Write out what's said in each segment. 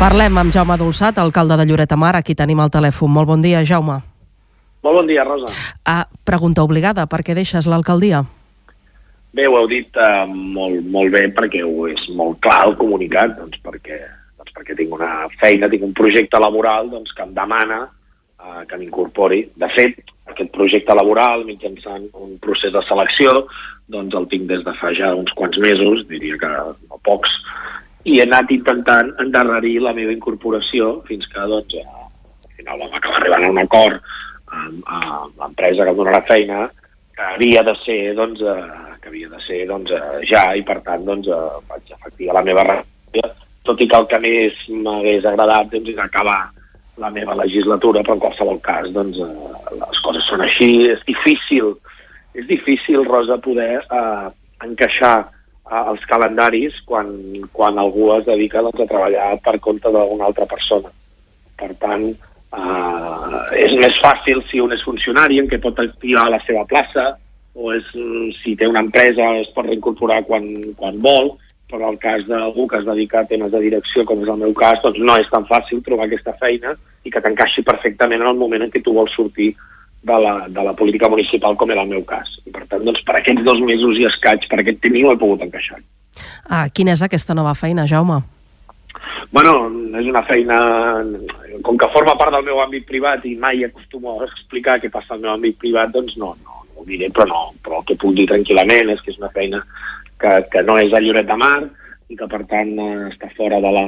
Parlem amb Jaume Dolçat, alcalde de Lloret de Mar. Aquí tenim el telèfon. Molt bon dia, Jaume. Molt bon dia, Rosa. Ah, pregunta obligada, per què deixes l'alcaldia? Bé, ho heu dit uh, molt, molt bé perquè ho és molt clar el comunicat, doncs perquè, doncs perquè tinc una feina, tinc un projecte laboral doncs, que em demana uh, que m'incorpori. De fet, aquest projecte laboral, mitjançant un procés de selecció, doncs el tinc des de fa ja uns quants mesos, diria que no pocs, i he anat intentant endarrerir la meva incorporació fins que doncs, al final vam acabar arribant a un acord amb, amb l'empresa que em donarà feina que havia de ser doncs, eh, que havia de ser doncs, eh, ja i per tant doncs, eh, vaig efectuar la meva renúncia tot i que el que més m'hagués agradat doncs, és acabar la meva legislatura, però en qualsevol cas doncs, eh, les coses són així, és difícil és difícil, Rosa, poder eh, encaixar els calendaris quan, quan algú es dedica doncs, a treballar per compte d'una altra persona. Per tant, eh, és més fàcil si un és funcionari en què pot activar la seva plaça o és, si té una empresa es pot reincorporar quan, quan vol, però el cas d'algú que es dedica a temes de direcció, com és el meu cas, doncs no és tan fàcil trobar aquesta feina i que t'encaixi perfectament en el moment en què tu vols sortir de la, de la política municipal, com era el meu cas. I per tant, doncs, per aquests dos mesos i escaig, per aquest temps, ho he pogut encaixar. Ah, quina és aquesta nova feina, Jaume? Bueno, és una feina... Com que forma part del meu àmbit privat i mai acostumo a explicar què passa al meu àmbit privat, doncs no, no, no ho diré, però no. Però el que puc dir tranquil·lament és que és una feina que, que no és a Lloret de Mar i que, per tant, eh, està fora de la,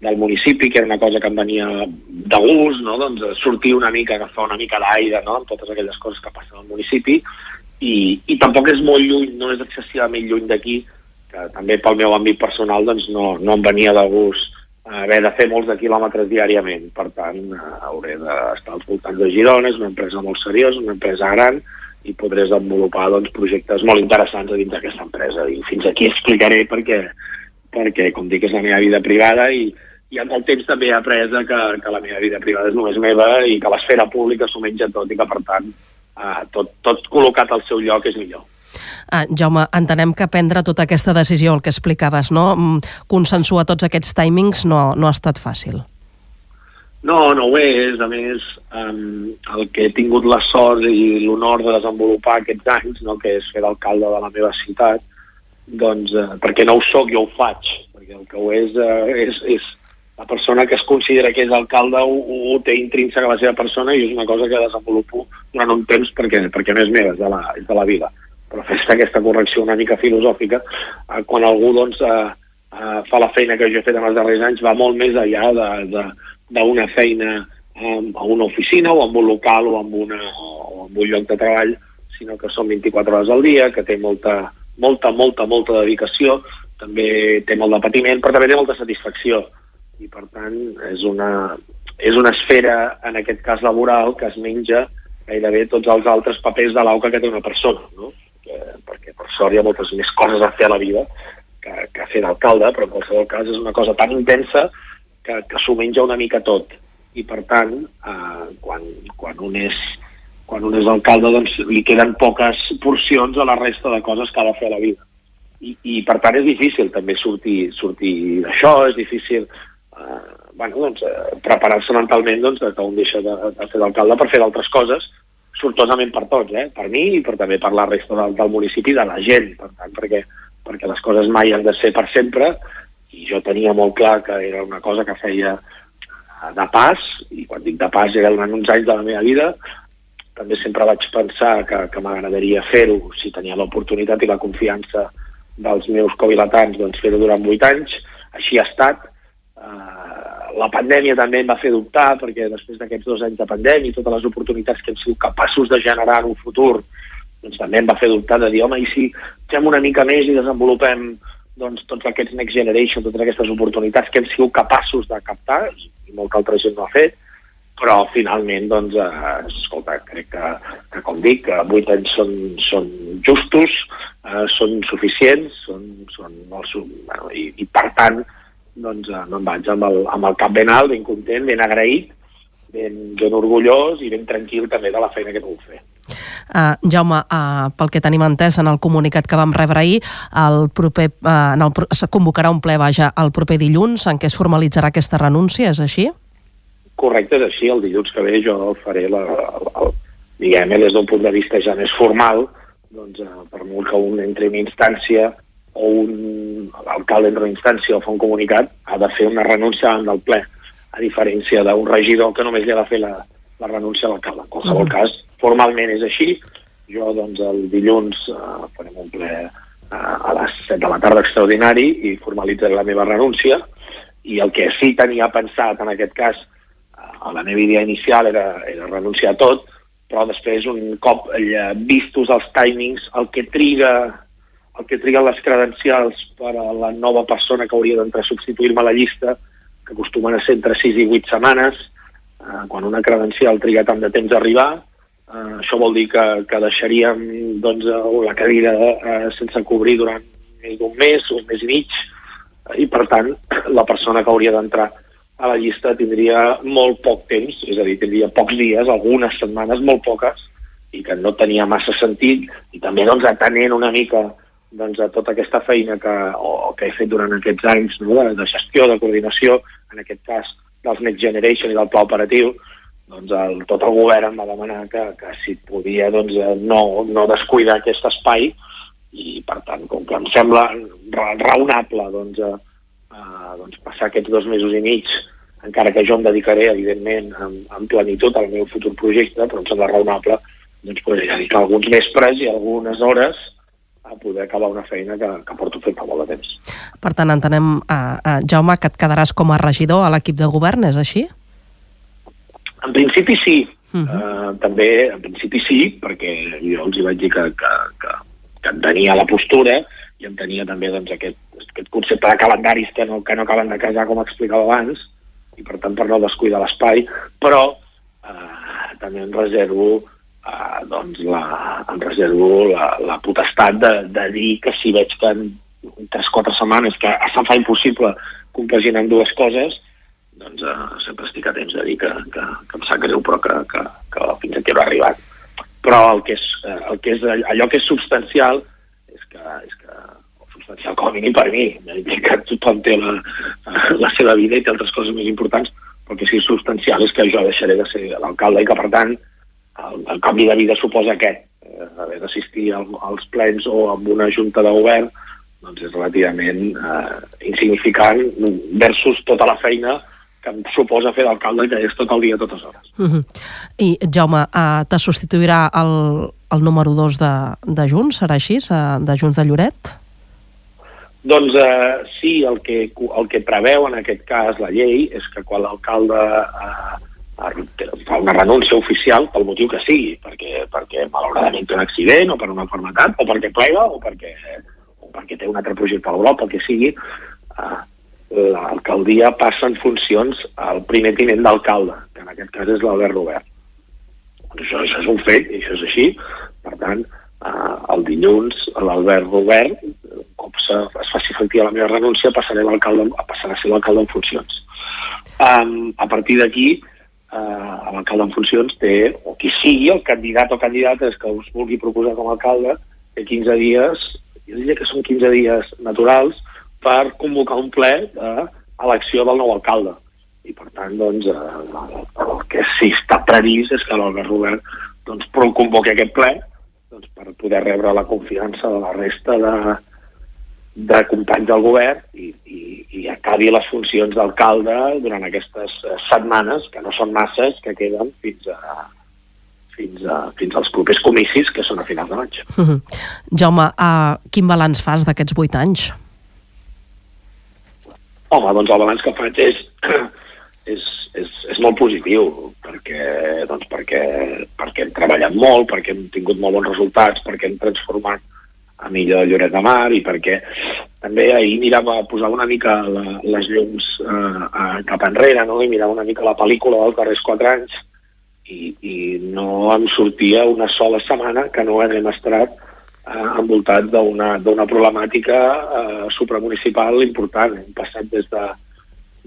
del municipi, que era una cosa que em venia de gust, no? doncs sortir una mica, agafar una mica d'aire no? amb totes aquelles coses que passen al municipi, i, i tampoc és molt lluny, no és excessivament lluny d'aquí, que també pel meu àmbit personal doncs no, no em venia de gust haver de fer molts de quilòmetres diàriament. Per tant, hauré d'estar als voltants de Girona, és una empresa molt seriosa, una empresa gran, i podré desenvolupar doncs, projectes molt interessants dins d'aquesta empresa. I fins aquí explicaré perquè, perquè, com dic, és la meva vida privada i, i amb el temps també he après que, que la meva vida privada és només meva i que l'esfera pública s'ho menja tot i que, per tant, eh, tot, tot col·locat al seu lloc és millor. Ah, Jaume, entenem que prendre tota aquesta decisió, el que explicaves, no? Mm, consensuar tots aquests timings no, no ha estat fàcil. No, no ho és. A més, um, el que he tingut la sort i l'honor de desenvolupar aquests anys, no, que és fer d'alcalde de la meva ciutat, doncs, eh, perquè no ho sóc, jo ho faig, perquè el que ho és, eh, és, és la persona que es considera que és alcalde ho, ho té intrínsec a la seva persona i és una cosa que desenvolupo durant un temps perquè, perquè no és meva, és de la, és de la vida. Però fes aquesta correcció una mica filosòfica, eh, quan algú doncs, eh, eh, fa la feina que jo he fet en els darrers anys, va molt més enllà d'una feina eh, a una oficina o en un local o en, una, o un lloc de treball, sinó que són 24 hores al dia, que té molta, molta, molta, molta dedicació, també té molt de patiment, però també té molta satisfacció i per tant és una, és una esfera, en aquest cas laboral, que es menja gairebé tots els altres papers de l'auca que té una persona, no? Que, perquè per sort hi ha moltes més coses a fer a la vida que, que fer d'alcalde, però en qualsevol cas és una cosa tan intensa que, que s'ho menja una mica tot. I per tant, eh, quan, quan un és quan un és alcalde doncs li queden poques porcions a la resta de coses que ha de fer a la vida. I, i per tant és difícil també sortir, sortir d'això, és difícil eh, bueno, doncs, eh, preparar-se mentalment doncs, que un deixa de, de fer d'alcalde per fer d'altres coses, sortosament per tots, eh? per mi i per, també per la resta del, del municipi de la gent, per tant, perquè, perquè les coses mai han de ser per sempre, i jo tenia molt clar que era una cosa que feia eh, de pas, i quan dic de pas era durant uns anys de la meva vida, també sempre vaig pensar que, que m'agradaria fer-ho si tenia l'oportunitat i la confiança dels meus covilatans, doncs fer-ho durant vuit anys, així ha estat, la pandèmia també em va fer dubtar, perquè després d'aquests dos anys de pandèmia i totes les oportunitats que hem sigut capaços de generar en un futur, doncs també em va fer dubtar de dir, home, i si fem una mica més i desenvolupem doncs, tots aquests Next Generation, totes aquestes oportunitats que hem sigut capaços de captar, i, molta altra gent no ha fet, però finalment, doncs, eh, escolta, crec que, que com dic, que vuit anys són, són justos, eh, són suficients, són, són molt, bueno, i, i per tant, eh, no em vaig amb el, amb el cap ben alt, ben content, ben agraït, ben, ben orgullós i ben tranquil també de la feina que puc fer. Uh, Jaume, uh, pel que tenim entès en el comunicat que vam rebre ahir, el proper, uh, en el, es convocarà un ple, vaja, el proper dilluns en què es formalitzarà aquesta renúncia, és així? Correcte, és així. El dilluns que ve jo faré la, la, diguem des d'un punt de vista ja més formal, doncs, uh, per molt que un entri en instància o un alcalde en instància o fa un comunicat, ha de fer una renúncia davant del ple, a diferència d'un regidor que només li ha de fer la, la renúncia a l'alcalde. En qualsevol uh -huh. cas, formalment és així. Jo, doncs, el dilluns eh, farem un ple eh, a les 7 de la tarda extraordinari i formalitzaré la meva renúncia i el que sí tenia pensat en aquest cas eh, a la meva idea inicial era, era renunciar a tot, però després un cop eh, vistos els timings, el que triga el que triguen les credencials per a la nova persona que hauria d'entrar a substituir-me a la llista, que acostumen a ser entre 6 i 8 setmanes, eh, quan una credencial triga tant de temps a arribar, eh, això vol dir que, que deixaríem doncs, la cadira eh, sense cobrir durant més d'un mes, un mes i mig, eh, i per tant la persona que hauria d'entrar a la llista tindria molt poc temps, és a dir, tindria pocs dies, algunes setmanes, molt poques, i que no tenia massa sentit, i també doncs, atenent una mica doncs, a tota aquesta feina que, o, que he fet durant aquests anys no, de, de gestió, de coordinació, en aquest cas dels Next Generation i del pla operatiu, doncs el, tot el govern em va demanar que, que si podia doncs, no, no descuidar aquest espai i per tant, com que em sembla raonable doncs, a, a, doncs passar aquests dos mesos i mig encara que jo em dedicaré, evidentment, amb, amb plenitud al meu futur projecte, però em sembla raonable doncs, dedicar alguns vespres i algunes hores a poder acabar una feina que, que porto fent fa molt de temps. Per tant, entenem, uh, uh, Jaume, que et quedaràs com a regidor a l'equip de govern, és així? En principi sí. Uh -huh. uh, també, en principi sí, perquè jo els hi vaig dir que, que, que, que en tenia la postura i en tenia també doncs, aquest, aquest concepte de calendaris que no, que no acaben de casar, com explicava abans, i per tant per no descuidar l'espai, però uh, també em reservo eh, doncs la, em reservo la, la potestat de, de dir que si veig que en 3-4 setmanes que se'm fa impossible compaginar dues coses, doncs eh, sempre estic a temps de dir que, que, que em sap greu però que, que, que fins aquí he arribat. Però el que, és, eh, el que és allò que és substancial és que, és que substancial com a mínim per mi, que tothom té la, la seva vida i té altres coses més importants, però que sí substancial és que jo deixaré de ser l'alcalde i que per tant el, el canvi de vida suposa aquest, eh, haver d'assistir al, als plens o amb una junta de govern doncs és relativament eh, insignificant versus tota la feina que em suposa fer d'alcalde, que és tot el dia, totes hores. Uh mhm. -huh. I, Jaume, uh, te substituirà el, el número 2 de, de Junts, serà així, de Junts de Lloret? Doncs uh, sí, el que, el que preveu en aquest cas la llei és que quan l'alcalde uh, fa una renúncia oficial pel motiu que sigui, perquè, perquè malauradament té un accident o per una malaltia o perquè plega o perquè, o perquè té un altre projecte laboral, pel que sigui, eh, l'alcaldia passa en funcions al primer tinent d'alcalde, que en aquest cas és l'Albert Robert. Això, això és un fet, i això és així. Per tant, eh, el dilluns l'Albert Robert, un cop se, es faci efectiva la meva renúncia, passaré a passar a ser l'alcalde en funcions. Um, a partir d'aquí, eh, l'alcalde en funcions té, o qui sigui el candidat o candidata que us vulgui proposar com a alcalde, té 15 dies, jo diria que són 15 dies naturals, per convocar un ple d'elecció del nou alcalde. I per tant, doncs, eh, el que sí està previst és que l'Olga Robert doncs, convoqui aquest ple doncs, per poder rebre la confiança de la resta de, de companys del govern i, i, i acabi les funcions d'alcalde durant aquestes eh, setmanes, que no són masses, que queden fins a, fins, a, fins als propers comicis, que són a finals de maig. Uh -huh. Jaume, uh, quin balanç fas d'aquests vuit anys? Home, doncs el balanç que faig és, és, és, és molt positiu, perquè, doncs perquè, perquè hem treballat molt, perquè hem tingut molt bons resultats, perquè hem transformat a millor Lloret de Mar i perquè també ahir mirava, posava una mica la, les llums eh, eh, cap enrere no? i mirava una mica la pel·lícula dels darrers quatre anys i, i no em sortia una sola setmana que no haguem estat eh, envoltat d'una problemàtica eh, supramunicipal important. Hem passat des de,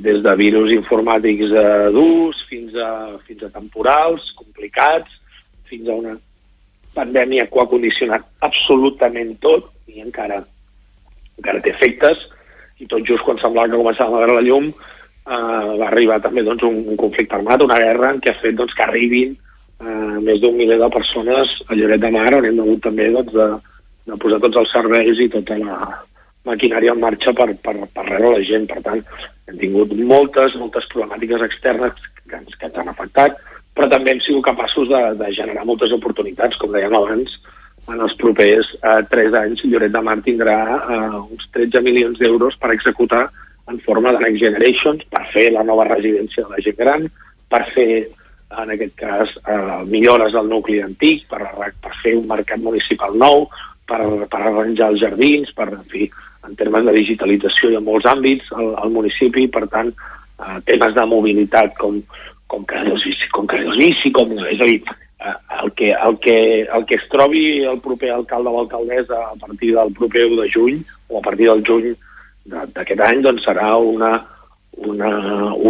des de virus informàtics eh, durs fins a, fins a temporals complicats, fins a una pandèmia que ho ha condicionat absolutament tot i encara, encara té efectes i tot just quan semblava que començava a veure la llum eh, va arribar també doncs, un, un conflicte armat, una guerra en què ha fet doncs, que arribin eh, més d'un miler de persones a Lloret de Mar on hem hagut també doncs, de, de posar tots els serveis i tota la maquinària en marxa per, per, per rebre la gent. Per tant, hem tingut moltes, moltes problemàtiques externes que ens, que ens han afectat, però també hem sigut capaços de, de generar moltes oportunitats, com dèiem abans, en els propers eh, tres anys. Lloret de Mar tindrà eh, uns 13 milions d'euros per executar en forma de Next Generations, per fer la nova residència de la gent gran, per fer, en aquest cas, eh, millores al nucli antic, per, per fer un mercat municipal nou, per, per arranjar els jardins, per, en fi, en termes de digitalització i en molts àmbits al, al municipi, per tant, eh, temes de mobilitat com, com carrils bici, com carrils bici, com, és a dir, eh, el, que, el, que, el que es trobi el proper alcalde o alcaldessa a partir del proper 1 de juny o a partir del juny d'aquest any doncs serà una, una,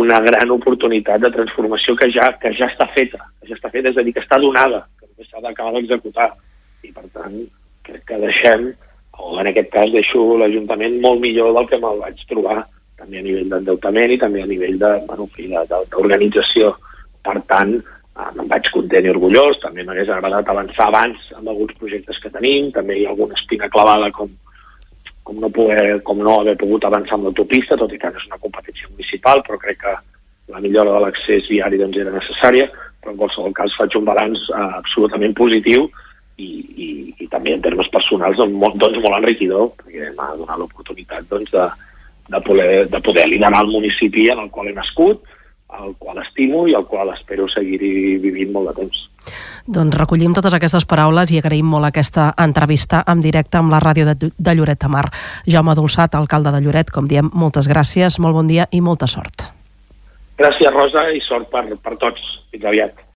una gran oportunitat de transformació que ja, que ja està feta, que ja està feta, és a dir, que està donada, que s'ha d'acabar d'executar. I per tant, crec que deixem, o en aquest cas deixo l'Ajuntament molt millor del que me'l vaig trobar també a nivell d'endeutament i també a nivell d'organització. Per tant, eh, me'n vaig content i orgullós, també m'hagués agradat avançar abans amb alguns projectes que tenim, també hi ha alguna espina clavada com, com no, poder, com no haver pogut avançar amb l'autopista, tot i que no és una competència municipal, però crec que la millora de l'accés viari doncs, era necessària, però en qualsevol cas faig un balanç eh, absolutament positiu i, i, i també en termes personals doncs, molt, doncs, molt enriquidor, perquè m'ha donat l'oportunitat doncs, de, de poder, de poder liderar el municipi en el qual he nascut, el qual estimo i el qual espero seguir vivint molt de temps. Doncs recollim totes aquestes paraules i agraïm molt aquesta entrevista en directe amb la ràdio de, de Lloret de Mar. Jaume Dolçat, alcalde de Lloret, com diem, moltes gràcies, molt bon dia i molta sort. Gràcies, Rosa, i sort per, per tots. Fins aviat.